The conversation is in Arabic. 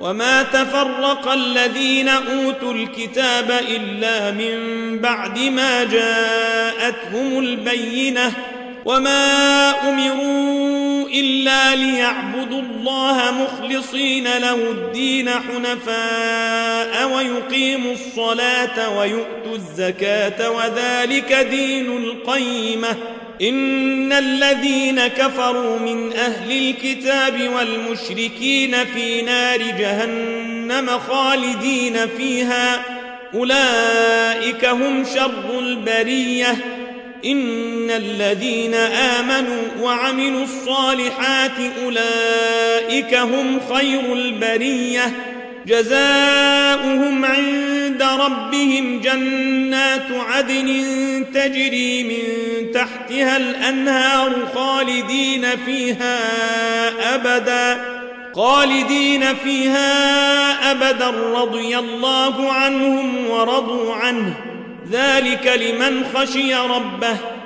وما تفرق الذين أوتوا الكتاب إلا من بعد ما جاءتهم البينة وما أمروا إلا ليعبدوا الله مخلصين له الدين حنفاء ويقيموا الصلاة ويؤتوا الزكاة وذلك دين القيمة. إن الذين كفروا من أهل الكتاب والمشركين في نار جهنم خالدين فيها. أولئك هم شر البرية. إن الذين آمنوا وعملوا الصالحات أولئك هم خير البرية جزاؤهم عند ربهم جنات عدن تجري من تحتها الأنهار خالدين فيها أبدا خالدين فيها أبدا رضي الله عنهم ورضوا عنه ذلك لمن خشي ربه.